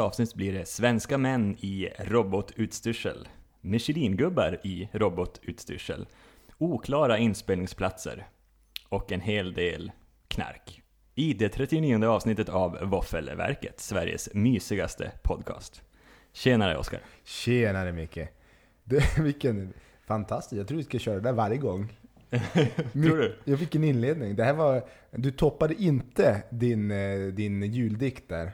Avsnitt blir det Svenska män i robotutstyrsel, Michelingubbar i robotutstyrsel, oklara inspelningsplatser och en hel del knark. I det 39 avsnittet av Våffelverket, Sveriges mysigaste podcast. Tjenare Oskar. Tjenare Micke. Du, vilken fantastisk. Jag tror vi ska köra det där varje gång. Tror du? Jag fick en inledning. Det här var, du toppade inte din, eh, din juldikt där.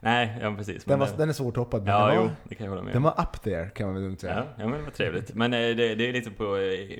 Nej, ja precis. Den, var, det- den är svårtoppad. men Ja, den, jo, var, det kan jag hålla med den var up there kan man väl säga. Ja, ja, men det var trevligt. Men eh, det, det är lite på... eh,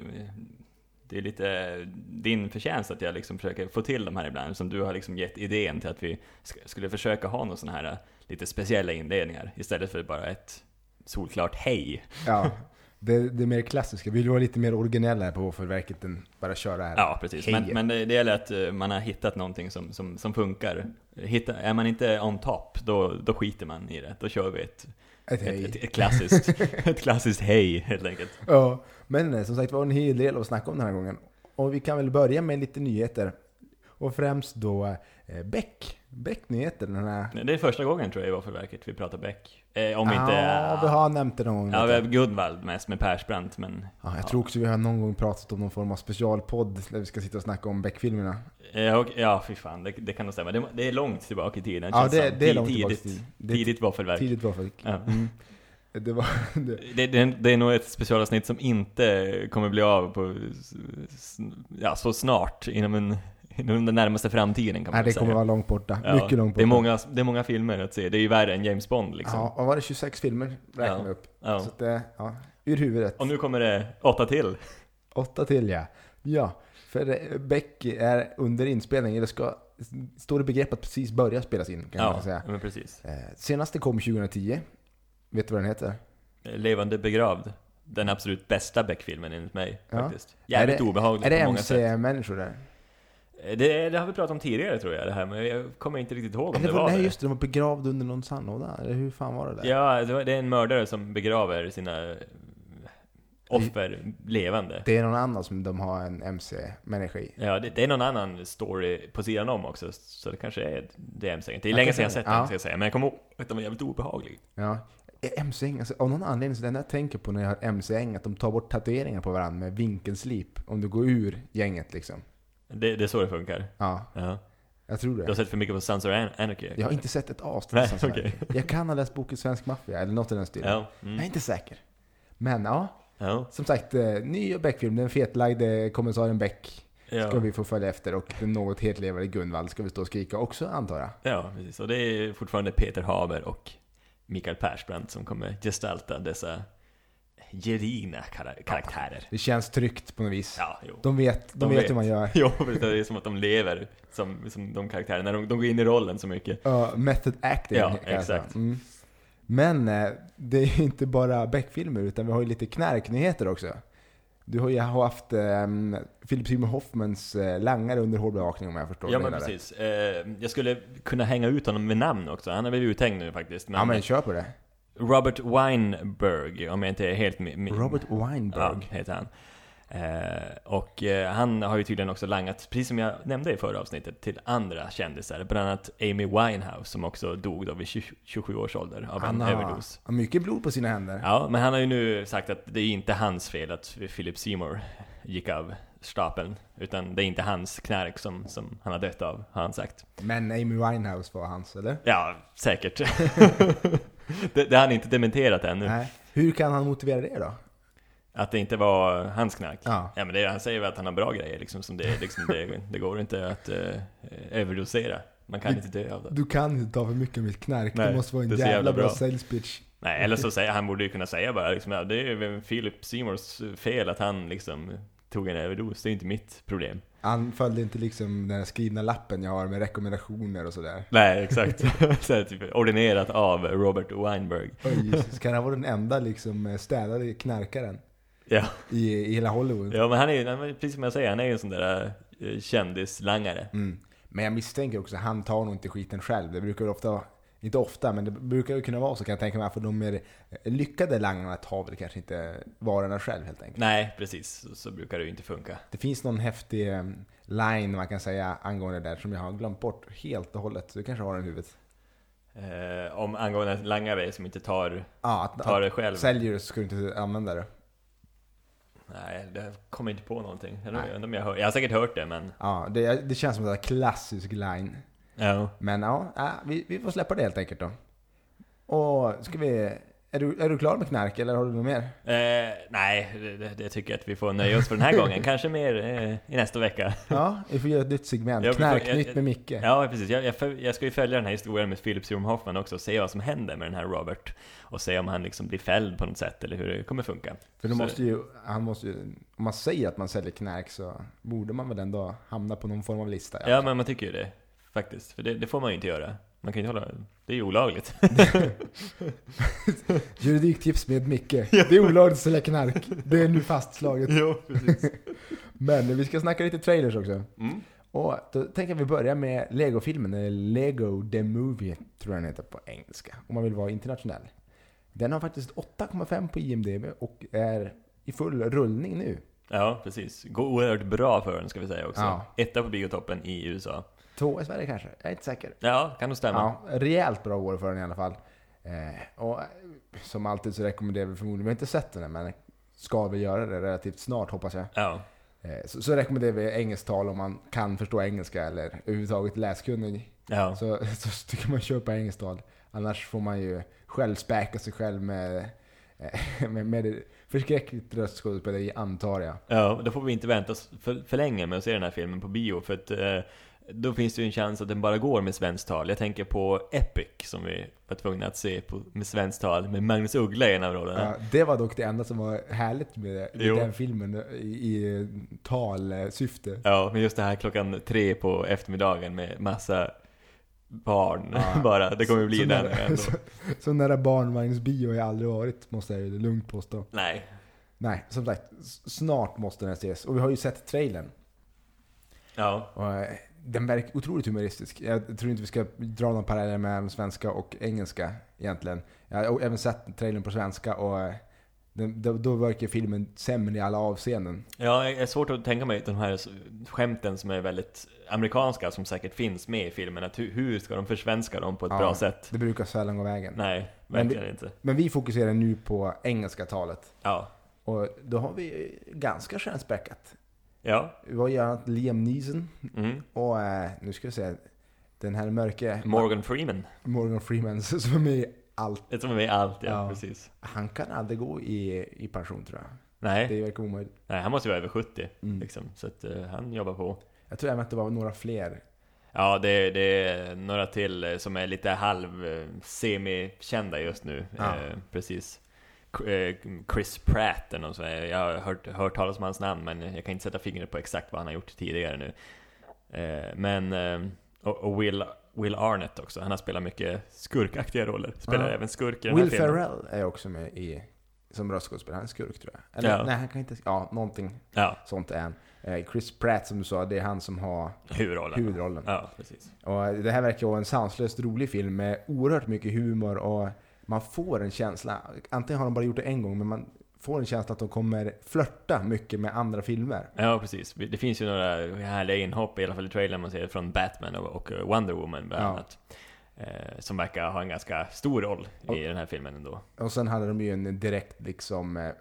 Det är lite din förtjänst att jag liksom försöker få till de här ibland, som du har liksom gett idén till att vi sk- skulle försöka ha några sådana här eh, lite speciella inledningar, istället för bara ett solklart hej. Ja, det, det mer klassiska. Vi vill vara lite mer originella på Våffelverket än bara köra här. Ja, precis. Men, men det, det gäller att eh, man har hittat någonting som, som, som funkar. Hitta, är man inte on top, då, då skiter man i det. Då kör vi ett, Ett ett, hej. ett, ett, klassiskt, ett klassiskt hej, helt enkelt. Ja, men eh, som sagt var en hel del att snacka om den här gången. Och vi kan väl börja med lite nyheter. Och främst då eh, Beck. Beck-nyheter. Den här... Det är första gången tror jag i Våffelverket vi pratar Beck. Eh, om inte... Ja, vi har nämnt det någon gång. Ja, vi har Gunvald mest med Persbrandt, men... Ja, jag tror också vi har någon gång pratat om någon form av specialpodd där vi ska sitta och snacka om Beck-filmerna. Eh, och, ja, fy fan, det, det kan nog stämma. Det, det är långt tillbaka i tiden. Ja, det, det är långt tillbaka i tidigt, tiden. Det tidigt Våffelverk. Tidigt folk. Ja. Mm. Det var... Det, Det, det, är nog ett specialavsnitt som inte kommer bli av på, ja, så snart, inom, en, inom den närmaste framtiden kan man nej, det kommer säga. vara långt borta. Ja, Mycket långt borta. Det är, många, det är många filmer att se, det är ju värre än James Bond liksom. Ja, vad var det? 26 filmer räknade Ja. upp. Ja. Så det, ja, ur huvudet. Och nu kommer det åtta till. Åtta till ja. Ja, för eh, Beck är under inspelning, eller ska, står i begrepp att precis börja spelas in kan Ja, man säga. men precis. Eh, senaste kom 2010. Vet du vad den heter? Levande begravd. Den absolut bästa Beck-filmen enligt mig, Ja. faktiskt. Jävligt är det, obehaglig Är det på många sätt. MC-människor där? Eh, Det, det har vi pratat om tidigare tror jag, det här, men jag kommer inte riktigt ihåg om Eller det var, var nej det. just det, de var begravda under någon sandlåda. Eller hur fan var det där? Ja, det var- det är en mördare som begraver sina eh, offer levande. Det är någon annan som de har en MC-människa i. Ja, det, det är någon annan story på sidan om också, så det kanske är det MC. Det är Ja, länge sedan jag det. sett Ja. den, ska jag säga, men jag kommer ihåg att den var jävligt obehaglig. Ja. Är MC, alltså, av någon anledning så det enda jag tänker på när jag hör MC-gäng att de tar bort tatueringar på varandra med vinkelslip. Om du går ur gänget liksom. Det, det är så det funkar. Ja, Ja. jag tror Du har det. sett för mycket på Sons of An- Anarchy? Jag har inte sett ett Nej, tillsammans med okej. det. Jag kan ha läst boken Svensk Maffia, eller något i den stilen. Ja. Jag är Mm. inte säker. Men ja, Ja. som sagt, eh, ny Beck-film. Den fetlagde kommissarien Beck Ja. ska vi få följa efter. Och den något hetlevande Gunvald ska vi stå och skrika också, antar jag. ja, precis. Och det är fortfarande Peter Haber och Mikael Persbrandt som kommer gestalta dessa gedigna kara- karaktärer. Det känns tryggt på något vis. Ja, jo. De vet, de, De vet, vet. hur man gör. Jo, precis. det är som att de lever som, som de karaktärerna. De, de går in i rollen så mycket. Ja, method acting. Ja, exakt. Mm. Men eh, det är ju inte bara Beck-filmer, utan vi har ju lite knarknyheter också. Du har ju haft eh, Philip Seymour Hoffmans eh, langare under hård bevakning om jag förstår Ja men precis. Eh, jag skulle kunna hänga ut honom med namn också. Han är väl uthängd nu faktiskt. Men, Ja men kör på det. Robert Weinberg, om jag inte är helt... Robert Weinberg. Ja, heter han. Eh, och eh, han har ju tydligen också langat, precis som jag nämnde i förra avsnittet, till andra kändisar. Bland annat Amy Winehouse som också dog då vid 20, 27 års ålder av Han en överdos. har mycket blod på sina händer. Ja, men han har ju nu sagt att det är inte hans fel att Philip Seymour gick av stapeln. Utan det är inte hans knark som, som han har dött av, har han sagt. Men Amy Winehouse var hans, eller? Ja, säkert. det, det har han inte dementerat ännu. Nej. Hur kan han motivera det då? Att det inte var hans knark. Ja. Ja men det, han säger väl att han har bra grejer liksom, som det, liksom det, det går inte att uh, överdosera. Man kan Du- inte dö av det. Du kan inte ta för mycket av mitt knark. Nej, det måste vara en jävla, jävla bra bra. sales pitch. Nej, eller så säger han borde ju kunna säga bara liksom, ja, det är Philip Seymours fel att han liksom tog en överdos. Det är inte mitt problem. Han följde inte liksom den här skrivna lappen jag har med rekommendationer och sådär. Nej, exakt. så här, typ, ordinerat av Robert Weinberg. Oj, Jesus. Kan han vara den enda liksom städade knarkaren Ja, i, i hela Hollywood? ja men han är ju, precis som jag säger, han är ju en sån där uh, kändislangare. Mm. Men jag misstänker också, han tar nog inte skiten själv. Det brukar ofta, inte ofta, men det brukar ju kunna vara så kan jag tänka mig. För de mer lyckade langarna tar väl kanske inte varorna själv helt enkelt. Nej, precis. Så, så brukar det ju inte funka. Det finns någon häftig eh, line man kan säga angående det där som jag har glömt bort helt och hållet. Så du kanske har den i huvudet. Eh, om angående langare som inte tar, Ja, att, tar det själv. säljer du så ska du inte använda det. Nej, det kommer inte på någonting. Jag, om jag, hör, jag har säkert hört det, men... Ja, det, det känns som en klassisk line. Ja. Men ja, vi, vi får släppa det helt enkelt då. Och ska vi... Är du, är du klar med knark eller har du något mer? Eh, nej, det, det, tycker jag att vi får nöja oss för den här gången. Kanske mer eh, i nästa vecka. Ja, vi får göra ett nytt segment. Ja, Knarknytt med Micke. Ja, precis. Jag, jag, jag ska ju följa den här historien med Philip Seymour Hoffman också och se vad som händer med den här Robert. Och se om han liksom blir fälld på något sätt eller hur det kommer funka. För då måste ju, han måste ju, om man säger att man säljer knark så borde man väl ändå hamna på någon form av lista. Ja, men man tycker ju det. Faktiskt. För det, det får man ju inte göra. Man kan ju inte hålla... Det är ju olagligt. Juridiktips med Micke. Det är olagligt att sälja knark. Det är nu fastslaget. jo, precis. Men vi ska snacka lite trailers också. Mm. Och då tänker jag vi börja med Lego-filmen, eller Lego The Movie tror jag den heter på engelska. Om man vill vara internationell. Den har faktiskt 8,5 på IMDB och är i full rullning nu. Ja, precis. Går oerhört bra för den ska vi säga också. Ja. Etta på biotoppen i USA. Två i Sverige kanske, jag är inte säker. Ja, kan nog stämma. Ja, rejält bra år för den i alla fall. Eh, och eh, som alltid så rekommenderar vi förmodligen, vi har inte sett den än, men ska vi göra det relativt snart hoppas jag. Ja. Eh, så, så rekommenderar vi engelskt tal om man kan förstå engelska eller överhuvudtaget läskunnig. Ja. Så, så tycker man köpa engelskt tal. Annars får man ju själv späka sig själv med, eh, med, med förskräckligt röstskådespeleri antar jag. Ja, då får vi inte vänta för, för länge med att se den här filmen på bio, för att eh, då finns det ju en chans att den bara går med svenskt tal. Jag tänker på Epic, som vi var tvungna att se på, med svenskt tal, med Magnus Uggla i en av rollerna. Ja, det var dock det enda som var härligt med, med Jo. den filmen i, i talsyfte. Ja, men just det här klockan tre på eftermiddagen med massa barn Ja. bara. Det kommer ju bli Så den nära-. Så, så nära barnvagnsbio har jag aldrig varit, måste jag ju lugnt påstå. Nej. Nej, som sagt, snart måste den ses. Och vi har ju sett trailern. Ja. Och, eh, den verkar otroligt humoristisk. Jag tror inte vi ska dra någon parallell mellan svenska och engelska egentligen. Jag har även sett trailern på svenska och eh, den, då, då verkar filmen sämre i alla avseenden. Ja, det är svårt att tänka mig de här skämten som är väldigt amerikanska, som säkert finns med i filmen. Att hur, hur ska de försvenska dem på ett Ja. bra sätt? Det brukar sällan gå vägen. Nej, Men verkligen inte. Men vi fokuserar nu på engelska talet. Ja. Och då har vi ganska stjärnspäckat. Ja. Vi har ju Liam Neeson Mm. och eh, nu ska vi se. Den här mörke Morgan Freeman. Morgan Freeman som är med i allt. Som är med i allt, ja, Ja. precis. Han kan aldrig gå i, i pension tror jag. Nej, Det verkar omöjligt. nej, han måste ju vara över 70 Mm. liksom. Så att eh, han jobbar på. Jag tror även att det var några fler. Ja, det, det är några till eh, som är lite halv eh, semi-kända just nu. Ja. Eh, precis. Eh, Chris Pratt eller något sånt. Jag har hört, hört talas om hans namn, men jag kan inte sätta fingret på exakt vad han har gjort tidigare nu. Eh, men, eh, och, Will, Will Arnett också. Han har spelat mycket skurkaktiga roller. Spelar Ja. även skurk i den Will här filmen. Ferrell är också med i, som röstskådespelare. Han är skurk tror jag. Eller Ja. nej, han kan inte... Ja, någonting Ja, sånt är han. Chris Pratt som du sa, det är han som har huvudrollen. huvudrollen. Ja, precis. Och det här verkar vara en sanslöst rolig film med oerhört mycket humor och man får en känsla, antingen har de bara gjort det en gång, men man får en känsla att de kommer flörta mycket med andra filmer. Ja, precis. Det finns ju några härliga inhopp, i alla fall i trailern man ser, från Batman och, och Wonder Woman bland annat. Eh, som verkar ha en ganska stor roll i den här filmen ändå. Och sen hade de ju en direkt liksom eh, eh,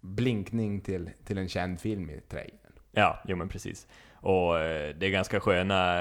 blinkning till, till en känd film i trailern. Ja, jo men precis. Och eh, det är ganska sköna,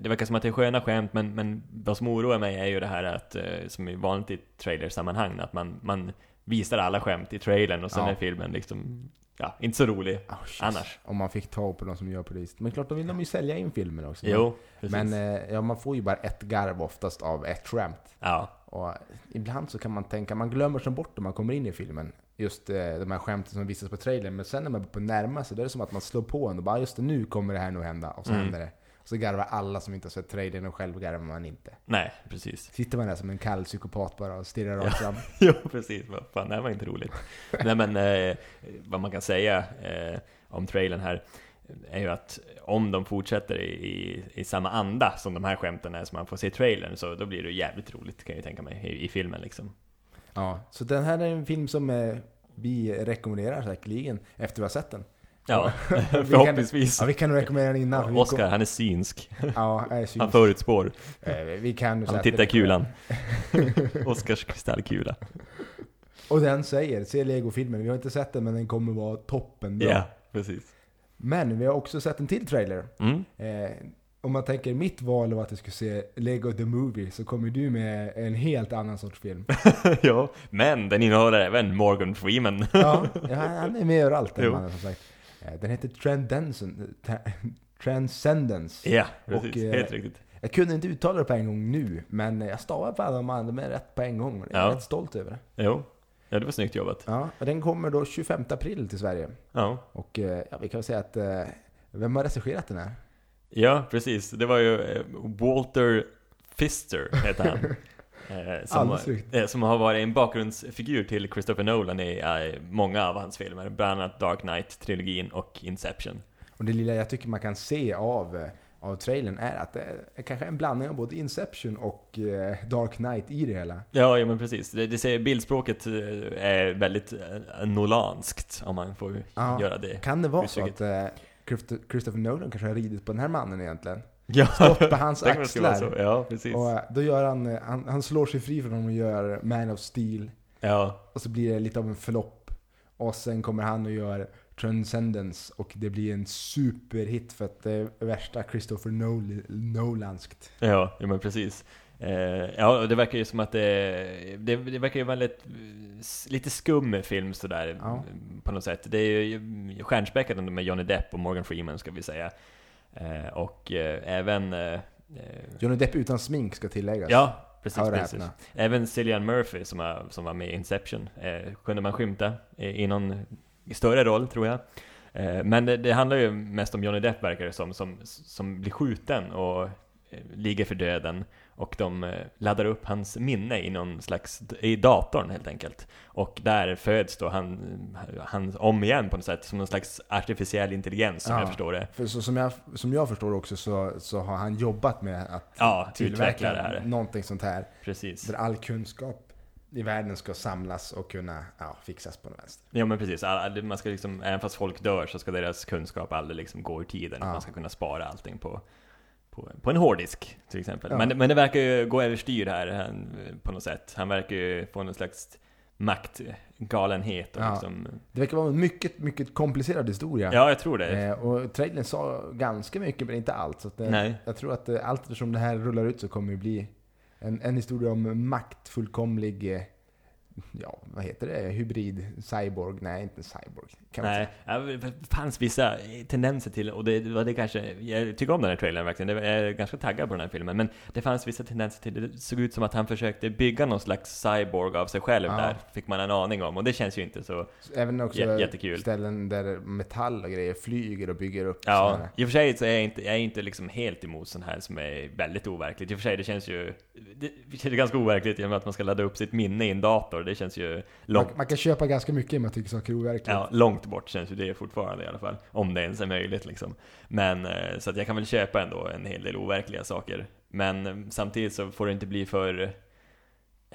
det verkar som att det är sköna skämt, men, men vad som oroar mig är ju det här att, eh, som är vanligt i trailersammanhang, att man, man visar alla skämt i trailern och sen Ja. är filmen liksom, ja, inte så rolig Oh, annars. Om man fick ta på de som gör på det. Men klart, då vill de ju sälja in filmen också. Jo. Men eh, ja, man får ju bara ett garv oftast av ett skämt. ja, Och ibland så kan man tänka, man glömmer som bort när man kommer in i filmen. Just eh, de här skämten som visas på trailern. Men sen när man börjar närma sig, då är det som att man slår på en och bara just det, nu kommer det här nog hända. Och så Mm. händer det. Och så garvar alla som inte har sett trailern och själv garvar man inte. nej, precis. Sitter man där som en kall psykopat bara och stirrar rakt fram. jo, precis. Vad fan, det här var inte roligt. Nej men, eh, vad man kan säga eh, om trailern här, är ju att om de fortsätter i, i, i samma anda som de här skämten är som man får se i trailern, så då blir det jävligt roligt kan jag ju tänka mig, i, i filmen liksom. Ja, så den här är en film som eh, vi rekommenderar säkerligen efter att vi har sett den. Ja, Vi kan- förhoppningsvis. Ja, vi kan rekommendera den innan. Oscar, han är synsk. Ja, är Han synsk. förutspår. Eh, Vi kan Han tittar i kulan. Oscars kristallkula. Och den säger, se Lego-filmen. Vi har inte sett den men den kommer vara toppen. Ja, precis. Men vi har också sett en till trailer. Mm. Eh, om man tänker mitt val av att jag skulle se Lego the Movie så kommer du med en helt annan sorts film. ja, men den innehåller även Morgan Freeman. Ja, han är med överallt den mannen som sagt. Eh, Den heter Transcendence. Tra- Transcendence. ja, precis. Och, eh, Helt riktigt. Jag kunde inte uttala det på en gång nu, men jag stavar på alla de andra rätt på en gång. Jag är Ja. rätt stolt över det. Jo. Ja, det var snyggt jobbat. Ja, och den kommer då 25 april till Sverige. Ja. Och eh, ja, vi kan väl säga att, eh, vem har regisserat den här? Ja, precis. Det var ju eh, Walter Pfister, heter han. Eh, som, eh, som har varit en bakgrundsfigur till Christopher Nolan i eh, många av hans filmer. Bland annat Dark Knight-trilogin och Inception. Och det lilla jag tycker man kan se av, av trailern är att det är kanske en blandning av både Inception och Dark Knight i det hela. Ja, ja men precis. Det, det ser, bildspråket är väldigt nolanskt, om man får Ja. göra det. Kan det vara så att Christopher Nolan kanske har ridit på den här mannen egentligen? Ja, Stått på hans axlar. Ja, precis. Och eh, då gör han, eh, han, han slår sig fri från honom och gör Man of Steel. Ja, Och så blir det lite av en flopp. Och sen kommer han och gör Transcendence och det blir en superhit för att det är värsta Christopher Nol- Nolanskt. ja, ja men precis. Eh, ja, det verkar ju som att det, det, det verkar ju vara lite, skum film sådär, Ja. på något sätt. Det är ju stjärnspäckat ändå med Johnny Depp och Morgan Freeman, ska vi säga. Eh, och eh, även... Johnny Depp utan smink ska tilläggas. ja, precis, precis. Även Cillian Murphy som, var, som var med i Inception kunde man skymta i, någon större roll, tror jag. Men det, det handlar ju mest om Johnny Depp, verkar det som, som, som blir skjuten och ligger för döden. Och de eh, laddar upp hans minne i någon slags, i datorn helt enkelt. Och där föds då han, han om igen på något sätt, som någon slags artificiell intelligens som Ja. jag förstår det. För så, som, jag, som jag förstår också så, så har han jobbat med att Ja, utveckla tillverka det här. någonting sånt här. Precis. Där all kunskap i världen ska samlas och kunna ja, fixas på något vänster. Ja men precis, All- man ska liksom, även fast folk dör så ska deras kunskap aldrig liksom gå ur tiden. Man ska kunna spara allting på, på, på en hårddisk till exempel. Ja. Men, men det verkar ju gå överstyr här han, på något sätt. Han verkar ju få någon slags maktgalenhet och Ja. liksom, Det verkar vara en mycket, mycket komplicerad historia. Ja, jag tror det. Eh, och trailern sa ganska mycket men inte allt. Så att, eh, Nej. Jag tror att eh, allt eftersom det här rullar ut så kommer det bli en, en historia om maktfullkomlig, eh, ja vad heter det, hybrid, cyborg, nej inte cyborg. Kan Nej, det fanns vissa tendenser till, och det var det kanske, jag tycker om den här trailern verkligen, jag är ganska taggad på den här filmen, men det fanns vissa tendenser till, det såg ut som att han försökte bygga någon slags cyborg av sig själv Ja. där, fick man en aning om, och det känns ju inte så Även också Jä- jättekul. ställen där metall och grejer flyger och bygger upp. Ja, sådana i och för sig så är jag inte, jag är inte liksom helt emot sånt här som är väldigt overkligt. I och för sig, det känns ju det, det känns ganska overkligt i och med att man ska ladda upp sitt minne i en dator. Det känns ju långt, Man, man kan köpa ganska mycket om man tycker saker är overkligt. ja, långt bort känns ju det fortfarande i alla fall. Om det ens är möjligt liksom. Men, eh, så att jag kan väl köpa ändå en hel del overkliga saker. Men eh, samtidigt så får det inte bli för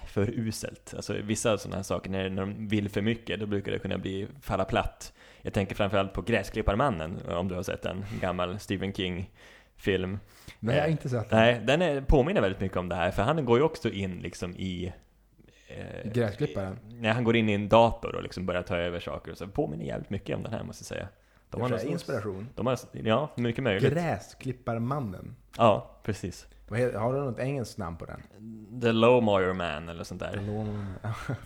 för uselt. Alltså vissa sådana här saker, när, när de vill för mycket, då brukar det kunna bli falla platt. Jag tänker framförallt på Gräsklipparmannen, om du har sett en gammal Stephen King-film. Nej, jag har inte sett den. Nej, den är, påminner väldigt mycket om det här, för han går ju också in liksom i... Eh, Gräsklipparen? Nej, han går in i en dator och liksom börjar ta över saker, och så påminner jävligt mycket om den här, måste jag säga. De har någon- inspiration. De har, ja, mycket möjligt. Gräsklipparmannen. Ja, precis. Har du något engelskt namn på den? The Lowmoyer Man eller sånt där.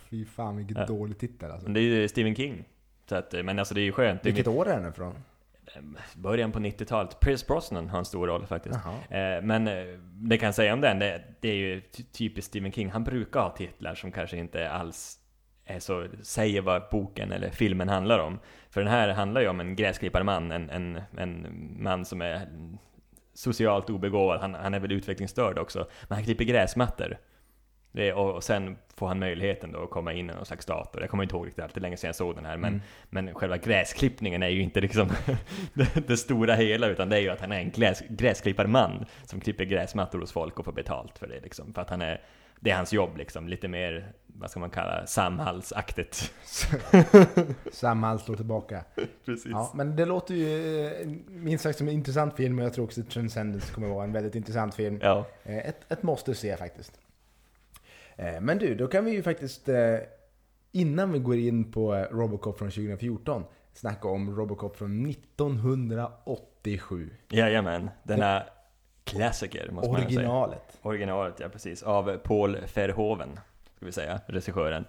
Fy fan vilket Ja. dålig titel alltså. Men det är ju Stephen King. Så att, men alltså det är ju skönt. Vilket år är den ifrån? Början på 90-talet. Pierce Brosnan har en stor roll faktiskt. Jaha. Eh, Men eh, det kan jag säga om den, det, det är ju ty- typiskt Stephen King. Han brukar ha titlar som kanske inte alls är så, säger vad boken eller filmen handlar om. För den här handlar ju om en gräsklipparman, en, en, en man som är socialt obegåvad. Han, han är väl utvecklingsstörd också. Men han klipper gräsmattor. Det, och, och sen får han möjligheten då att komma in i någon slags dator. Jag kommer inte ihåg riktigt, allt, det är länge sedan jag såg den här. Men, Mm. men själva gräsklippningen är ju inte liksom det, det stora hela, utan det är ju att han är en gräs, gräsklipparman som klipper gräsmattor hos folk och får betalt för det liksom. För att han är det är hans jobb liksom, lite mer, vad ska man kalla, samhällsaktigt. Samhall slår tillbaka. Precis. Ja, men det låter ju eh, minst sagt som en intressant film och jag tror också att Transcendence kommer vara en väldigt intressant film. Ja. Eh, Ett, ett måste se faktiskt. Eh, Men du, då kan vi ju faktiskt eh, innan vi går in på eh, Robocop från 2014 snacka om Robocop från 1987. Jajamän, denna klassiker måste man säga. Originalet. Originalet, ja precis. Av Paul Verhoeven, ska vi säga, regissören.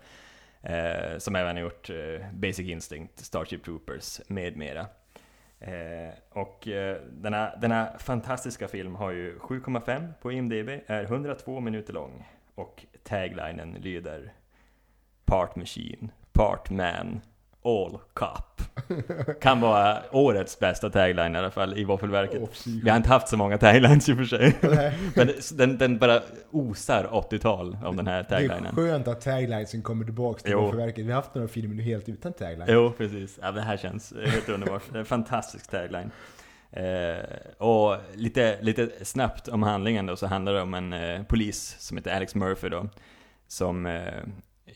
Eh, som även har gjort eh, Basic Instinct, Starship Troopers med mera. Eh, och denna, denna fantastiska film har ju 7,5 på IMDB, är 102 minuter lång. Och taglinen lyder Part Machine, Part Man, All Cop. Kan vara årets bästa tagline i alla fall i Våffelverket. Fy. Vi har inte haft så många taglines i och för sig. Men den, den bara osar 80-tal av den här Det är taglinen. skönt att taglinesen kommer tillbaka till. Våffelverket. Vi har haft några filmer nu helt utan tagline. Jo, precis. Ja, det här känns helt underbart. Fantastisk tagline. Eh, och lite, lite snabbt om handlingen då, så handlar det om en eh, polis som heter Alex Murphy då, som eh,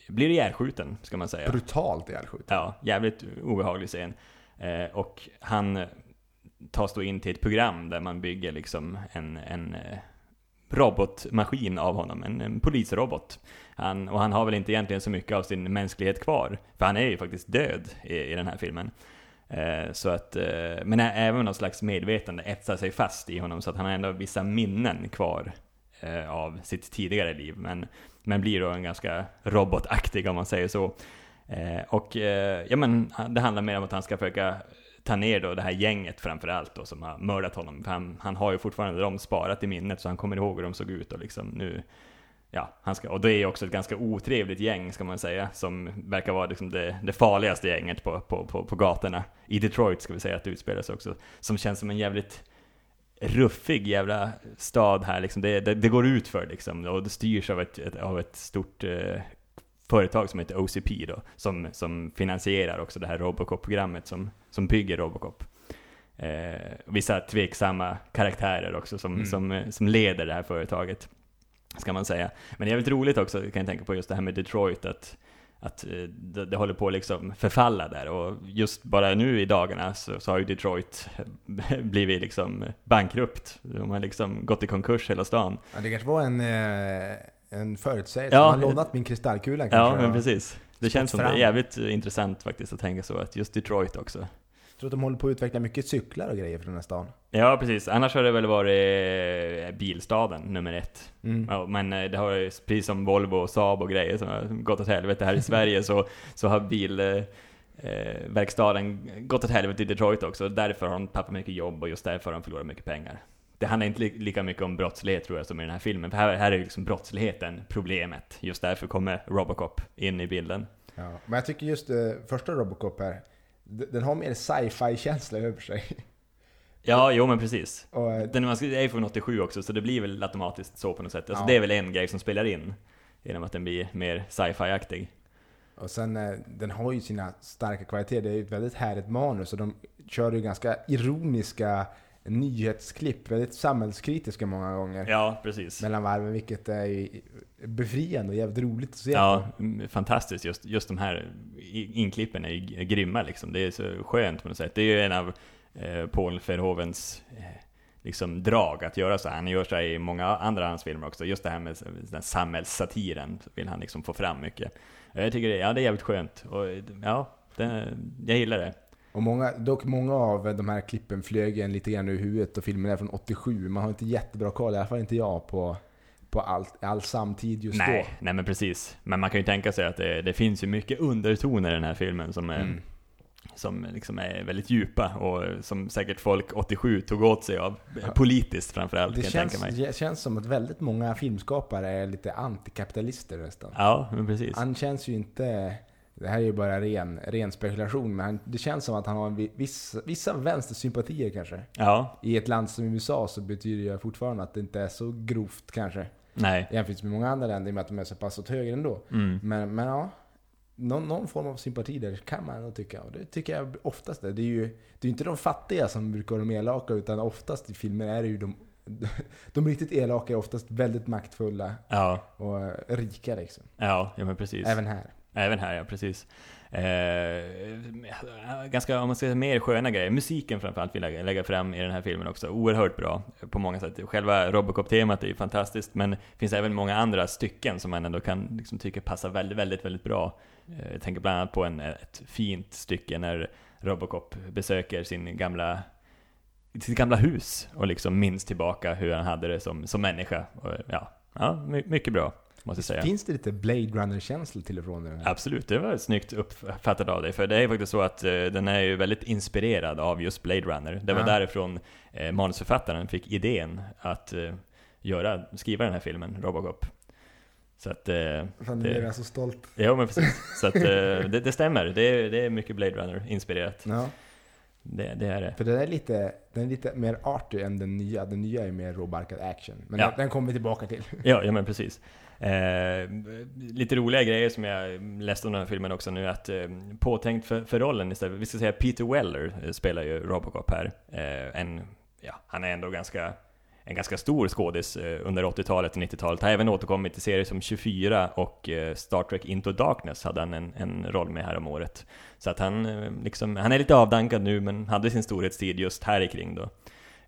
blir ihjälskjuten, ska man säga. Brutalt ihjälskjuten. Ja, jävligt obehaglig scen. Eh, och han tas då in till ett program där man bygger liksom en, en eh, robotmaskin av honom, en, en polisrobot. Han, och han har väl inte egentligen så mycket av sin mänsklighet kvar, för han är ju faktiskt död i, i den här filmen. Eh, så att, eh, men även någon slags medvetande etsar sig fast i honom, så att han har ändå vissa minnen kvar eh, av sitt tidigare liv, men, men blir då en ganska robotaktig om man säger så. Eh, och eh, ja men ah, det handlar mer om att han ska försöka ta ner då det här gänget framförallt då som har mördat honom. För han, han har ju fortfarande dem sparat i minnet så han kommer ihåg hur de såg ut och liksom nu Ja, han ska, och det är också ett ganska otrevligt gäng ska man säga, som verkar vara liksom det, det farligaste gänget på, på, på, på gatorna. I Detroit ska vi säga att det utspelar sig också, som känns som en jävligt ruffig jävla stad här liksom. Det, det, det går ut för liksom, och det styrs av ett, ett, av ett stort eh, företag som heter OCP då, som, som finansierar också det här Robocop-programmet som, som bygger Robocop. Eh, vissa tveksamma karaktärer också som, Mm. som, som leder det här företaget, ska man säga. Men det är väldigt roligt också, kan jag tänka på just det här med Detroit, att, att eh, det, det håller på att liksom förfalla där. Och just bara nu i dagarna så, så har ju Detroit blivit liksom bankrupt. De har liksom gått i konkurs hela stan. Ja, det kanske var en, eh, en förutsägelse. Ja. Ja, har lånat min kristallkula kanske. Ja, men precis. Det känns som det är jävligt intressant faktiskt att tänka så, att just Detroit också. Tror att de håller på att utveckla mycket cyklar och grejer för den här stan. Ja, precis. Annars har det väl varit eh, bilstaden nummer ett. Mm. Ja, men eh, det har ju, precis som Volvo och Saab och grejer som har gått åt helvete här i Sverige, så, så har bil... Eh, eh, verkstaden gått åt helvete i Detroit också, därför har de tappat mycket jobb och just därför har de förlorat mycket pengar. Det handlar inte li- lika mycket om brottslighet tror jag som i den här filmen, för här, här är liksom brottsligheten problemet. Just därför kommer Robocop in i bilden. Ja. Men jag tycker just eh, första Robocop här, den har mer sci-fi-känsla över sig. Ja, jo men precis. Och, eh, Den är är från 87 också, så det blir väl automatiskt så på något sätt. Alltså Ja. det är väl en grej som spelar in, genom att den blir mer sci-fi-aktig. och sen, eh, den har ju sina starka kvaliteter. Det är ju ett väldigt härligt manus och de kör ju ganska ironiska nyhetsklipp, väldigt samhällskritiska många gånger. Ja, precis. Mellan varven, vilket är befriande och jävligt roligt att se Ja, på. fantastiskt. Just, just de här inklippen är ju grymma liksom. Det är så skönt på något sätt. Det är ju en av eh, Paul Verhovens eh, liksom drag att göra så här. Han gör så här i många andra hans filmer också. Just det här med den samhällssatiren vill han liksom få fram mycket. Jag tycker det, ja, det är jävligt skönt. Och ja, det, jag gillar det. Och många, dock många av de här klippen flög en lite grann ur huvudet och filmen är från 87. Man har inte jättebra koll, i alla fall inte jag, på, på allt, all samtid just nej, då. nej men precis. Men man kan ju tänka sig att det, det finns ju mycket undertoner i den här filmen som är, Mm. som liksom är väldigt djupa och som säkert folk 87 tog åt sig av. Politiskt framförallt Det kan jag tänka känns, mig. det känns som att väldigt många filmskapare är lite antikapitalister nästan. Ja, men precis. Han känns ju inte... Det här är ju bara ren, ren spekulation, men det känns som att han har en vi- viss, vissa vänstersympatier kanske. Ja, I ett land som USA så betyder det fortfarande att det inte är så grovt kanske. nej. Jämfört med många andra länder i och med att de är så pass åt höger ändå. Mm. Men, men ja, någon, någon form av sympati där kan man nog tycka. Och det tycker jag oftast det. Det är ju det är inte de fattiga som brukar vara de elaka, utan oftast i filmer är det ju de de riktigt elaka är oftast väldigt maktfulla Ja, och rika liksom. ja, ja men precis. Även här. Även här, ja precis. Eh, ganska, om man ska säga mer sköna grejer. Musiken framförallt vill jag lägga fram i den här filmen också. Oerhört bra på många sätt. Själva Robocop-temat är ju fantastiskt, men det finns även många andra stycken som man ändå kan liksom, tycka passar väldigt, väldigt, väldigt bra. Eh, jag tänker bland annat på en, ett fint stycke när Robocop besöker sin gamla sitt gamla hus och liksom minns tillbaka hur han hade det som, som människa. Och, ja, ja, mycket bra, måste jag säga. Finns det lite Blade Runner-känsla till och från här? Absolut, det var snyggt uppfattat av dig. För det är faktiskt så att eh, den är ju väldigt inspirerad av just Blade Runner. Det var Ja. därifrån eh, manusförfattaren fick idén att eh, göra, skriva den här filmen, Robocop. Så att, eh, Fan, det- nu är jag så stolt. ja men precis. Så att eh, det, det stämmer, det är, det är mycket Blade Runner-inspirerat. Ja, Det, det är det. för den är lite, den är lite mer arty än den nya. Den nya är mer råbarkad action. Men Ja. den, den kommer vi tillbaka till. Ja, ja men precis. Eh, lite roliga grejer som jag läste om den här filmen också nu, att eh, påtänkt för, för rollen istället, vi ska säga Peter Weller eh, spelar ju Robocop här. Eh, en, ja, han är ändå ganska, en ganska stor skådis eh, under 80-talet och 90-talet. Har även återkommit i serier som 24 och eh, Star Trek Into Darkness hade han en, en roll med här om året. Så att han, eh, liksom, han är lite avdankad nu, men hade sin storhetstid just här ikring då.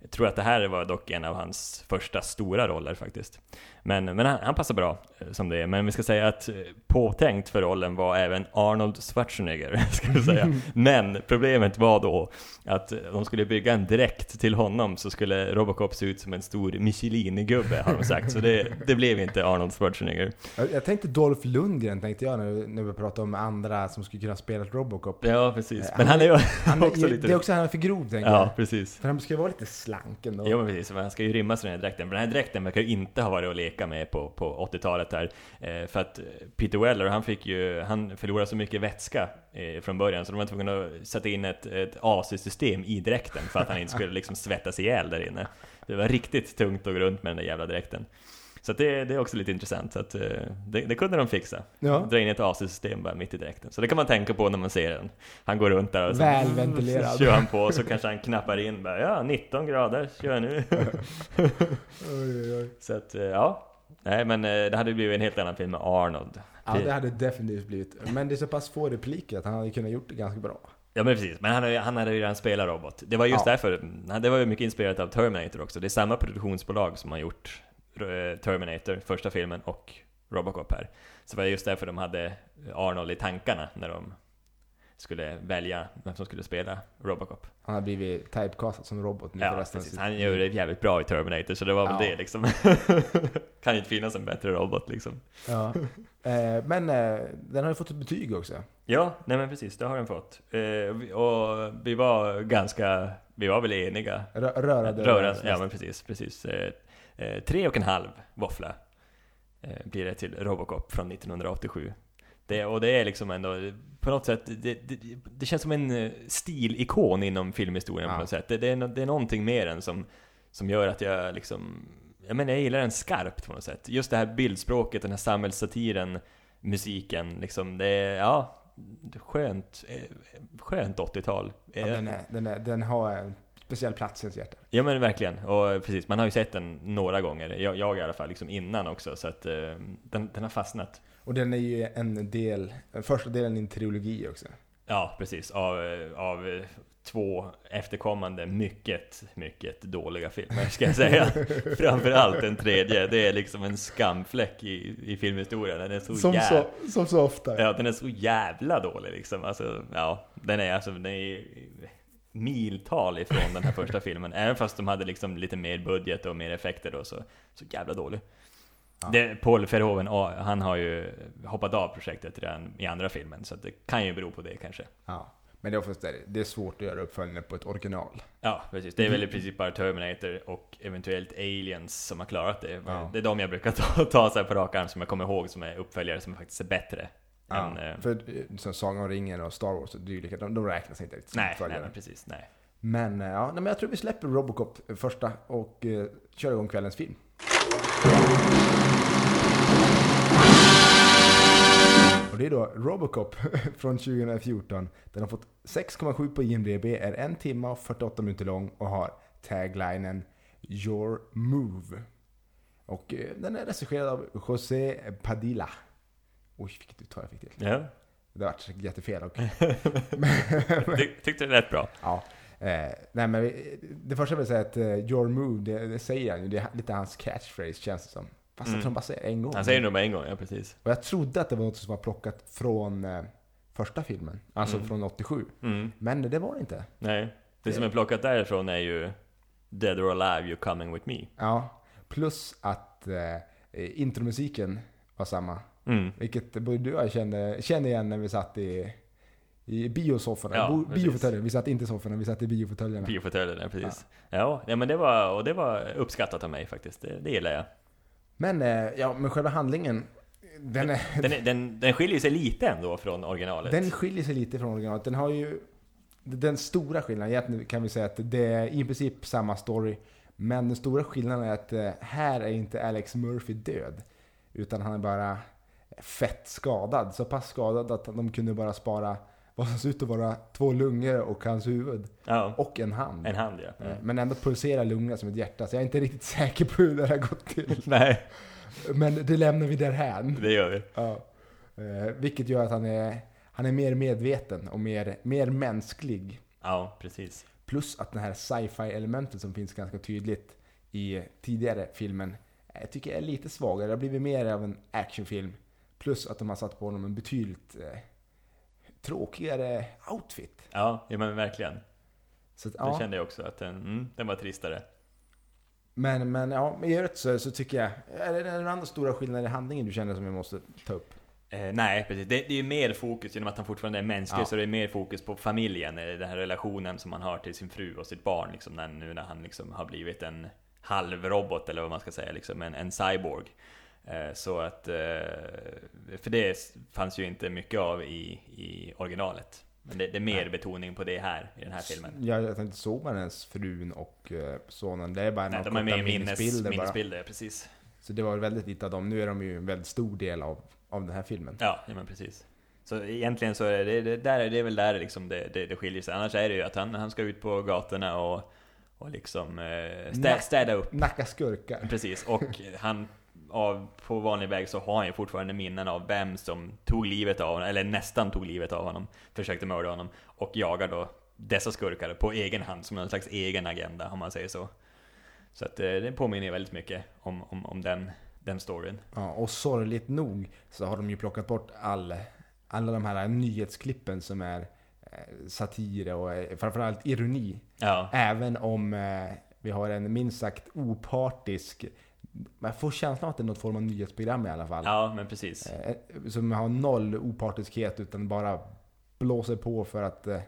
Jag tror att det här var dock en av hans första stora roller faktiskt. Men, men han, han passar bra eh, som det är. Men vi ska säga att eh, påtänkt för rollen var även Arnold Schwarzenegger, ska vi säga. Men problemet var då att eh, de skulle bygga en dräkt till honom så skulle Robocop se ut som en stor Michelin-gubbe har de sagt. Så det, det blev inte Arnold Schwarzenegger. Jag, jag tänkte Dolph Lundgren tänkte jag när, när vi pratade om andra som skulle kunna spela Robocop. Ja, precis. Men han- han är ju Han också lite... det är också han är för grov tänker Ja, jag. precis. För han ska ju vara lite slank ändå. Jo men precis, han ska ju rymmas i den här dräkten. Men den här dräkten verkar ju inte ha varit att leka med på, på 80-talet här. Eh, för att eh, Peter Weller, han fick ju, han förlorade så mycket vätska eh, från början så de var tvungna att sätta in ett, ett AC-system i dräkten för att han inte skulle liksom svettas ihjäl där inne. Det var riktigt tungt att gå runt med den där jävla dräkten. Så det, det är också lite intressant, så att, eh, det, det kunde de fixa. Ja. Dra in ett AC-system bara mitt i dräkten. Så det kan man tänka på när man ser den. Han går runt där och så Välventilerad. så kör han på och så kanske han knappar in bara, ja 19 grader, kör nu. Oj, oj. Så att, eh, ja. Nej men eh, det hade blivit en helt annan film med Arnold. Ja, det hade definitivt blivit. Men det är så pass få repliker att han hade kunnat gjort det ganska bra. Ja men precis, men han hade, han hade ju redan spelat robot. Det var just Ja. därför, det var ju mycket inspirerat av Terminator också. Det är samma produktionsbolag som har gjort Terminator, första filmen, och Robocop här. Så det var just därför de hade Arnold i tankarna när de skulle välja vem som skulle spela Robocop. Han har blivit typecastad som robot nu Ja, resten av precis. Han gör det jävligt bra i Terminator, så det var väl Ja. det liksom. kan ju inte finnas en bättre robot liksom. Ja. Eh, men eh, den har ju fått ett betyg också. Ja, nej men precis, det har den fått. Eh, och vi var ganska, vi var väl eniga. Rö rörande Röra, överens ja men precis, precis. Eh, tre och en halv våffla eh, blir det till Robocop från 1987. Det, och det är liksom ändå, på något sätt, det, det, det känns som en eh, stilikon inom filmhistorien Ja. på något sätt. Det, är, det är någonting mer än som, som gör att jag liksom, jag menar jag gillar den skarpt på något sätt. Just det här bildspråket, den här samhällssatiren, musiken, liksom, det är, ja, skönt, skönt 80-tal. Ja, den, är, den, är, den har speciell plats i ens hjärta. Ja men verkligen, och precis, man har ju sett den några gånger, jag, jag i alla fall, liksom innan också, så att eh, den, den har fastnat. Och den är ju en del, första delen i en trilogi också. Ja, precis, av, eh, av eh, två efterkommande mycket, mycket dåliga filmer, ska jag säga. Framförallt den tredje, det är liksom en skamfläck i, i filmhistorien, den är så Som, jävla... så, som så ofta. Ja, den är så jävla dålig liksom. Alltså, ja, den är alltså, den är miltal ifrån den här första filmen. Även fast de hade liksom lite mer budget och mer effekter då, så, så jävla dålig. Ja. Det, Paul Verhoeven, han har ju hoppat av projektet redan i andra filmen, så det kan ju bero på det kanske. Ja. Men det är, oftast, det- det är svårt att göra uppföljningar på ett original. Ja, precis. Det är väl i princip bara Terminator och eventuellt Aliens som har klarat det. Ja. Det är de jag brukar ta, ta så på rak arm som jag kommer ihåg som är uppföljare som faktiskt är bättre. Ja. än, eh, För eh, som Sagan om ringen och Star Wars och dylika, de, de räknas inte riktigt nej, nej, men precis. Nej. Men, eh, ja, nej, men jag tror vi släpper Robocop första och eh, kör igång kvällens film. Och det är då Robocop från 2014. Den har fått 6,7 på IMDB, är en timme och 48 minuter lång och har taglinen Your Move. Och eh, den är regisserad av José Padilla. Oj, vilket uttal jag fick till. Ja. Det vart jättefel. Och, Ty, tyckte det lät bra. ja. Eh, nej men det första jag vill säga är att eh, Your Move, det, det säger han ju. Det är lite hans catchphrase känns det som. Fast Mm. jag tror han bara säger en gång. Han säger det med en gång, ja precis. Och jag trodde att det var något som var plockat från eh, första filmen. Alltså Mm. från 87. Mm. Men det var det inte. Nej, det som är plockat därifrån är ju Dead or Alive, You're Coming With Me. Ja. Plus att eh, intromusiken var samma. Mm. Vilket både du och jag kände, kände igen när vi satt i, i biosofforna. Ja, biofåtöljen. Vi satt inte i sofforna, vi satt i biofåtöljerna. Biofåtöljen, ja precis. Ja, ja men det var, och det var uppskattat av mig faktiskt. Det, det gillar jag. Men, eh, ja, men själva handlingen, den, är, Den, är- den, den skiljer sig lite ändå från originalet. den skiljer sig lite från originalet. Den har ju den stora skillnaden, kan vi säga att det är i princip samma story. Men den stora skillnaden är att eh, här är inte Alex Murphy död. Utan han är bara fett skadad. Så pass skadad att de kunde bara spara vad som ser ut att vara två lungor och hans huvud. Ja, Och en hand. en hand ja. Eh, Mm. Men ändå pulserar lungorna som ett hjärta. Så jag är inte riktigt säker på hur det har gått till. Nej, Men det lämnar vi därhän. det gör vi. Ja. Eh, vilket gör att han är, han är mer medveten och mer, mer mänsklig. Ja, precis. Plus att det här sci-fi elementet som finns ganska tydligt i tidigare filmen, eh, jag tycker är lite svagare. Det har blivit mer av en actionfilm. Plus att de har satt på honom en betydligt eh, tråkigare outfit. Ja, ja men verkligen. Så att, Det ja. kände jag också, att den, mm, den var tristare. Men, men ja, i övrigt så, så tycker jag, är det några andra stora skillnader i handlingen du känner som vi måste ta upp? Eh, nej, precis. Det, det är ju mer fokus, genom att han fortfarande är mänsklig, Ja. så det är mer fokus på familjen, eh, den här relationen som han har till sin fru och sitt barn, liksom, när, nu när han liksom har blivit en halvrobot, eller vad man ska säga, liksom, en, en cyborg. Eh, så att, eh, för det fanns ju inte mycket av i, i originalet. Men det, det är mer Nej. betoning på det här, i den här filmen. Jag, jag tänkte, såg man ens frun och eh, sonen? Det är bara Nej, de är med i minnes, minnesbilder minnesbilder, precis. Så det var väldigt lite av dem. Nu är de ju en väldigt stor del av, av den här filmen. Ja, ja men precis. Så egentligen så är det, det, där, är- det är väl där liksom det, det, det skiljer sig. Annars är det ju att han, han ska ut på gatorna och, och liksom eh, stä, städa upp. Nacka skurkar. Precis, och han av, på vanlig väg så har han ju fortfarande minnen av vem som tog livet av honom, eller nästan tog livet av honom, försökte mörda honom, och jagar då dessa skurkar på egen hand, som en slags egen agenda, om man säger så. Så att eh, det påminner väldigt mycket om, om, om den, den storyn. Ja, och sorgligt nog så har de ju plockat bort all, alla de här nyhetsklippen som är eh, satir och eh, framförallt ironi. Ja, Även om vi har en minst sagt opartisk man får känslan av att det är något form av nyhetsprogram i alla fall. ja men precis. Eh, som har noll opartiskhet utan bara blåser på för att eh,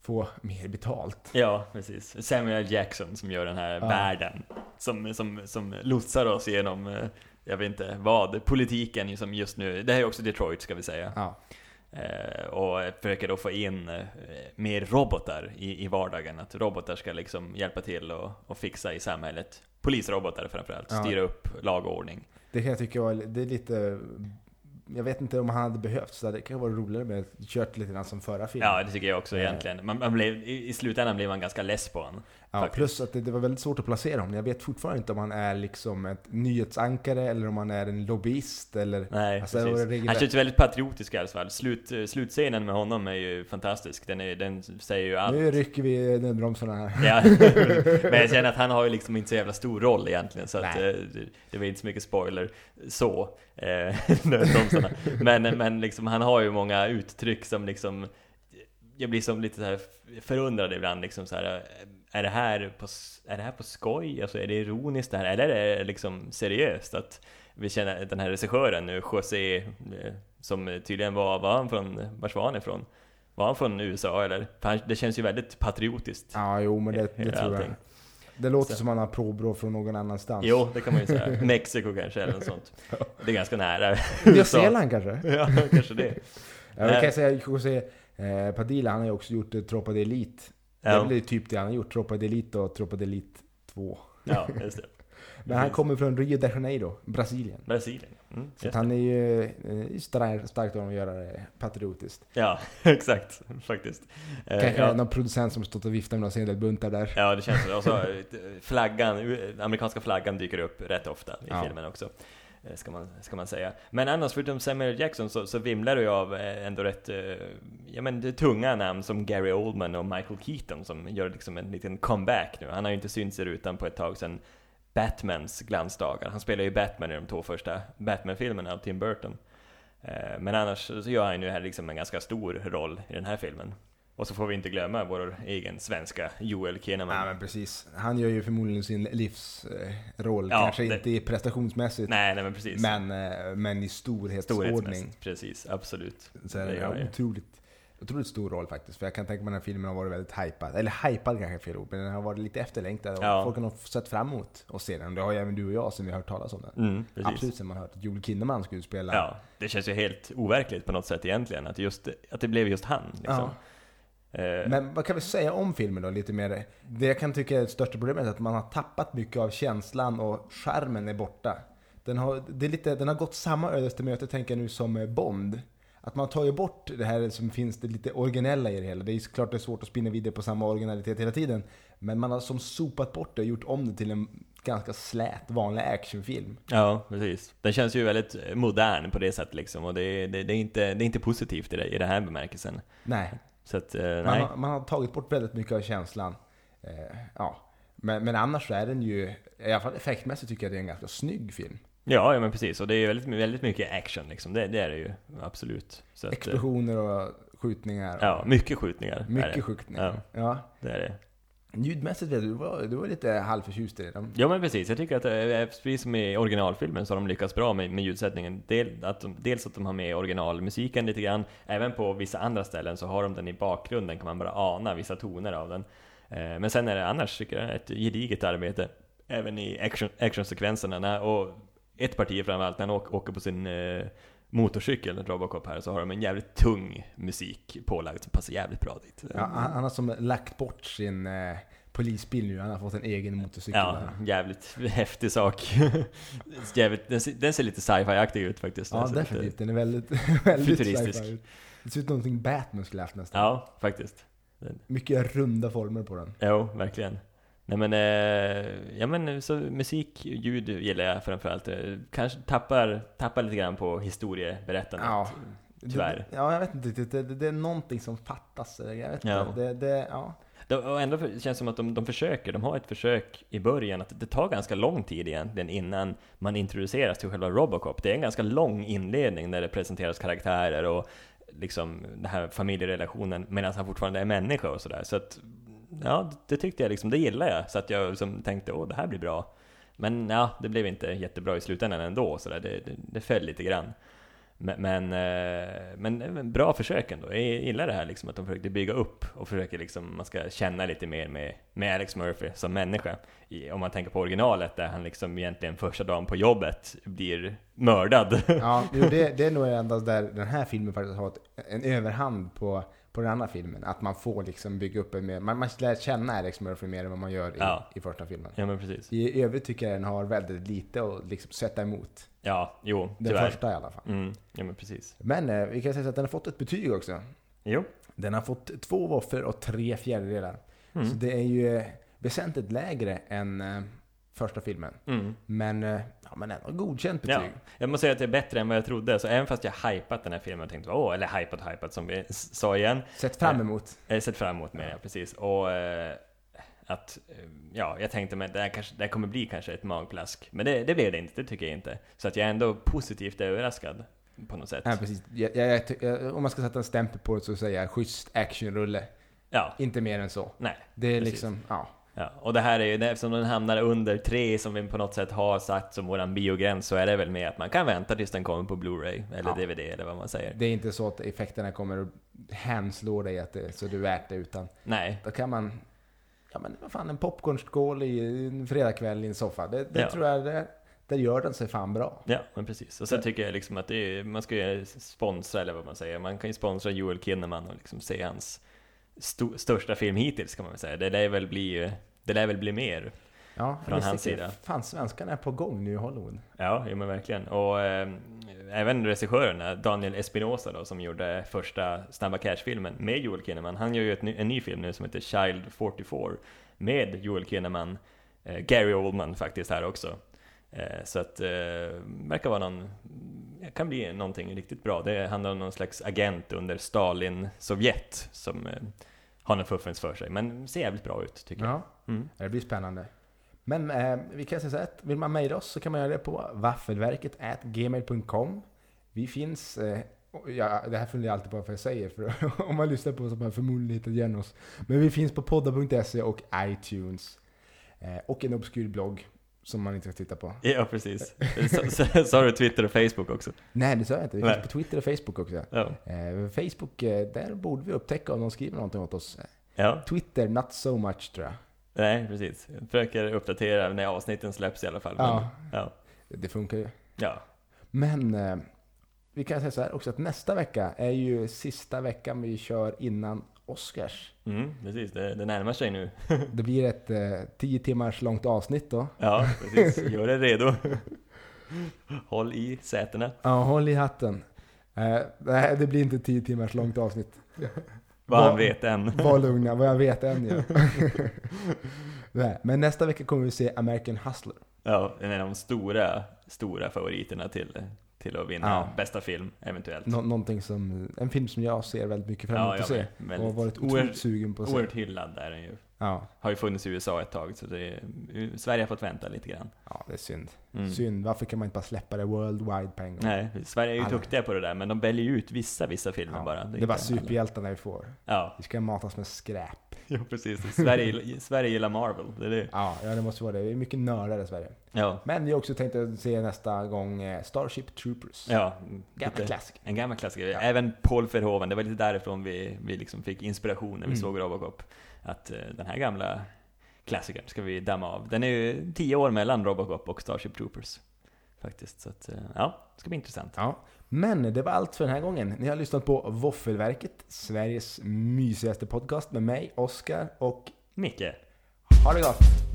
få mer betalt. Ja, precis. Samuel Jackson som gör den här Ja. världen. Som, som, som lotsar oss genom, eh, jag vet inte vad, politiken som just nu, det här är också Detroit ska vi säga. Ja. Eh, och försöker då få in eh, mer robotar i, i vardagen. Att robotar ska liksom hjälpa till och, och fixa i samhället. Polisrobotar framförallt, Ja. styra upp lag och ordning. Det kan jag tycka var, det är lite... Jag vet inte om han hade behövt så det kan vara roligare med kört lite grann som förra filmen. Ja, det tycker jag också Eh. egentligen. Man, man blev, i, I slutändan blev man ganska less på honom. Ja, plus att det, det var väldigt svårt att placera honom. Jag vet fortfarande inte om han är liksom ett nyhetsankare eller om han är en lobbyist eller... Nej, Alltså, precis. Han känns väldigt patriotisk i alla fall. Slut, eh, slutscenen med honom är ju fantastisk. Den, är, den säger ju allt. Nu rycker vi nödbromsarna här. Ja, men jag känner att han har ju liksom inte så jävla stor roll egentligen, så att, eh, det, det var inte så mycket spoiler så, eh, nödbromsarna. Men, men liksom, han har ju många uttryck som liksom, jag blir som lite så här förundrad ibland liksom så här, är det här på, är det här på skoj? Alltså är det ironiskt det här? Eller är det liksom seriöst? Att vi känner att den här regissören nu, José, eh, som tydligen var, var han från, vars var han ifrån? Var han från USA eller? Han, det känns ju väldigt patriotiskt. Ja, jo men det, det Hela tror jag. Det låter Så. som han har provbrå från någon annanstans. Jo, det kan man ju säga. Mexiko kanske, eller något sånt. Det är ganska nära Nya Zeeland kanske? Ja, kanske det. Ja, vi kan säga José eh, Padilla, han har ju också gjort eh, Tropa de Elite. Det är Ja, väl typ det han har gjort, Tropa de Elite och Tropa de Elite 2. ja just det. Men han kommer från Rio de Janeiro, Brasilien. Brasilien. Mm, Så han är ju eh, stark, starkt honom att göra det patriotiskt. Ja, exakt. Faktiskt. Eh, Kanske ja. någon producent som stått och viftat med några sedelbuntar där. Ja, det känns så. Och så eh, flaggan, amerikanska flaggan dyker upp rätt ofta i Ja. filmen också. Eh, ska man, ska man säga. Men annars, förutom Samuel Jackson, så, så vimlar det ju av eh, ändå rätt, eh, ja men det tunga namn som Gary Oldman och Michael Keaton som gör liksom en liten comeback nu. Han har ju inte synts i rutan på ett tag sedan Batmans glansdagar. Han spelar ju Batman i de två första Batman-filmerna av Tim Burton. Men annars så gör han ju här liksom en ganska stor roll i den här filmen. Och så får vi inte glömma vår egen svenska Joel Kinnaman. Ja men precis. Han gör ju förmodligen sin livsroll. Ja, Kanske det- inte i prestationsmässigt. Nej, nej men precis. Men, eh, men i storhetsordning. Storhetsmässigt, precis, absolut. Så är Det det ja, han ju. otroligt, otroligt stor roll faktiskt. För jag kan tänka mig att den här filmen har varit väldigt hypad. Eller hypad kanske är fel ord, men den har varit lite efterlängtad. Och Ja. folk har sett fram emot att se den. Det har ju även du och jag som vi har hört talas om den. Mm. Absolut sen man hört att Joel Kinnaman skulle spela. Ja, det känns ju helt overkligt på något sätt egentligen, att, just, att det blev just han. Liksom. Eh, Men vad kan vi säga om filmen då, lite mer? Det jag kan tycka är det största problemet är att man har tappat mycket av känslan och skärmen är borta. Den har, det är lite, den har gått samma ödes till möte, tänker jag nu, som eh, Bond. Att man tar ju bort det här som finns, det lite originella i det hela. Det är klart det är svårt att spinna vidare på samma originalitet hela tiden. Men man har som sopat bort det och gjort om det till en ganska slät, vanlig actionfilm. Ja, precis. Den känns ju väldigt modern på det sättet liksom, och det, det, det, är, inte, det är inte positivt i, det, i den här bemärkelsen. Nej, Så att, eh, Man har, man har tagit bort väldigt mycket av känslan. Eh, ja. men, men annars så är den ju, i alla fall effektmässigt tycker jag det är en ganska snygg film. Ja, ja men precis. Och det är väldigt, väldigt mycket action liksom. Det, det är det ju, absolut. Så eh, Explosioner och skjutningar. Ja, mycket skjutningar. mycket skjutningar. Ja. Det är det. Ljudmässigt vet du, du var, du var lite halvförtjust i det. De, Ja men precis, jag tycker att eh, eh, precis som i originalfilmen så har de lyckats bra med, med ljudsättningen. Del, att de, dels att de har med originalmusiken lite grann, även på vissa andra ställen så har de den i bakgrunden, kan man bara ana vissa toner av den. Eh, men sen är det annars, tycker jag, ett gediget arbete, även i action, actionsekvenserna. Och ett parti framförallt, när han åker, åker på sin eh, motorcykel, Robocop här, så har de en jävligt tung musik pålagd som passar jävligt bra dit. ja, han, har som lagt bort sin eh, polisbil nu, han har fått en egen motorcykel. Ja, jävligt häftig sak. jävligt, den, ser, den ser lite sci-fi-aktig ut faktiskt. ja Alltså, definitivt. Den är väldigt, väldigt Futuristisk. sci-fi. Det ser ut som någonting Batman skulle haft nästan. Ja, faktiskt. Mycket runda former på den. Jo, verkligen. Nej men, eh, ja men så musik, ljud gillar jag framförallt. Eh, Kanske tappar, tappar lite grann på historieberättandet. Ja. Tyvärr. Det, ja, jag vet inte riktigt. Det, det, det är någonting som fattas. Jag vet Ja. inte. Det, det, ja. Det, och ändå känns det som att de, de försöker, de har ett försök i början, att det tar ganska lång tid egentligen innan man introduceras till själva Robocop. Det är en ganska lång inledning där det presenteras karaktärer och liksom den här familjerelationen medan han fortfarande är människa och sådär. Så att, ja, det tyckte jag liksom, det gillar jag. Så att jag liksom tänkte, åh, det här blir bra. Men ja, det blev inte jättebra i slutändan ändå, så där. Det, det, det föll lite grann. Men, men, eh, men, bra försök ändå. Jag gillar det här liksom att de försökte bygga upp och försöker liksom, man ska känna lite mer med, med Alex Murphy som människa. I, om man tänker på originalet där han liksom egentligen första dagen på jobbet blir mördad. Ja, det, det är nog endast där den här filmen faktiskt har en överhand på, på den andra filmen. Att man får liksom bygga upp en mer, man, man lär känna Alex Murphy mer än vad man gör i, Ja. i första filmen. ja men precis. I övrigt tycker jag den har väldigt lite att liksom sätta emot. Ja, jo, Den tyvärr. första i alla fall. Mm, ja men precis. Men eh, vi kan säga att den har fått ett betyg också. Jo. Den har fått två våfflor och tre fjärdedelar. Mm. Så det är ju eh, väsentligt lägre än eh, första filmen. Mm. Men, eh, ja, men ändå godkänt betyg. Ja, jag måste säga att det är bättre än vad jag trodde. Så även fast jag hypat den här filmen och tänkte, åh, eller hypat hypat som vi sa igen. Sett fram emot. Jag har sett fram emot mer, ja. precis. Och eh, att, eh, ja, jag tänkte mig det här, kanske, det här kommer bli kanske ett magplask. Men det, det blev det inte, det tycker jag inte. Så att jag är ändå positivt överraskad på något sätt. Ja, precis. Jag, jag, jag, om man ska sätta en stämpel på det så säger jag schysst actionrulle. Ja, Inte mer än så. nej. Det är Precis. liksom, ja. Ja, och det här är ju, det- eftersom den hamnar under tre som vi på något sätt har satt som våran biogräns så är det väl med att man kan vänta tills den kommer på Blu-ray eller Ja. DVD eller vad man säger. Det är inte så att effekterna kommer att hänslå dig att det, så du är det, utan Nej, då kan man, ja men vad fan, en popcornskål i en fredagkväll i en soffa. Det, det Ja. tror jag, det, där gör den sig fan bra. Ja, men precis. Och sen tycker jag liksom att det är, man ska ju sponsra, eller vad man säger. Man kan ju sponsra Joel Kinnaman och liksom se hans sto, största film hittills, kan man väl säga. Det lär väl bli, det lär väl bli mer. Ja, Från hans sida. Fan, svenskarna är på gång nu i Hollywood. Ja, jo, men verkligen. Och eh, även regissören, Daniel Espinosa då, som gjorde första Snabba Cash-filmen med Joel Kinnaman. Han gör ju ett ny, en ny film nu som heter Child 44 med Joel Kinnaman, eh, Gary Oldman faktiskt här också. Eh, så att, eh, verkar vara någon, det kan bli någonting riktigt bra. Det handlar om någon slags agent under Stalin-Sovjet som eh, har någon fuffens för sig. Men ser jävligt bra ut tycker jag. Ja, Mm. det blir spännande. Men eh, vi kan säga så här, att vill man mejla oss så kan man göra det på vaffelverket gmail.com. Vi finns, eh, ja, det här funderar jag alltid på vad jag säger, för om man lyssnar på oss så har man förmodligen hittat igen oss. Men vi finns på podda.se och iTunes. Eh, och en obskyr blogg som man inte ska titta på. Ja, precis. Har du Twitter och Facebook också. Nej, det sa jag inte. Vi finns på Twitter och Facebook också. Ja. Eh, Facebook, eh, där borde vi upptäcka om de skriver någonting åt oss. ja. Twitter, not so much tror jag. Nej, precis. Jag försöker uppdatera när avsnitten släpps i alla fall. Men, Ja. ja. Det funkar ju. ja. Men eh, vi kan säga så här också att nästa vecka är ju sista veckan vi kör innan Oscars. Mm, precis. Det, det närmar sig nu. Det blir ett eh, 10 timmars långt avsnitt då. Ja, precis. Gör dig redo. Håll i sätena. Ja, håll i hatten. Eh, nej, det blir inte 10 timmars långt avsnitt. Vad han vet än. Var lugna, vad jag vet än ja. nej, men nästa vecka kommer vi se American Hustler. Ja, en av de stora, stora favoriterna till, till att vinna Ja. bästa film, eventuellt. Nå- någonting som, en film som jag ser väldigt mycket fram emot ja, att se. Och har varit otroligt oerhört, sugen på att se. oerhört hyllad är den ju. Ja, Har ju funnits i USA ett tag, så det är, Sverige har fått vänta lite grann. ja, det är synd. Mm. Synd, varför kan man inte bara släppa det worldwide på en gång? Nej, Sverige är ju Alla. duktiga på det där, men de väljer ju ut vissa, vissa filmer Ja, bara. det är inte bara superhjältarna vi får. Ja, Vi ska matas med skräp. ja precis. Sverige, Sverige gillar Marvel, det är det. Ja, ja, det måste vara det. Det är mycket nördar i Sverige. Ja, Men vi har också tänkt att se nästa gång eh, Starship Troopers. ja. Gamla lite- klassiker. En gammal klassiker. Ja. Även Paul Verhoeven, det var lite därifrån vi, vi liksom fick inspiration när vi Mm. såg Robocop. Att eh, den här gamla klassikern ska vi damma av. Den är ju tio år mellan Robocop och Starship Troopers. Faktiskt, så att, eh, ja, det ska bli intressant. Ja. Men det var allt för den här gången. Ni har lyssnat på Våffelverket, Sveriges mysigaste podcast med mig, Oskar och Micke, ha det gott!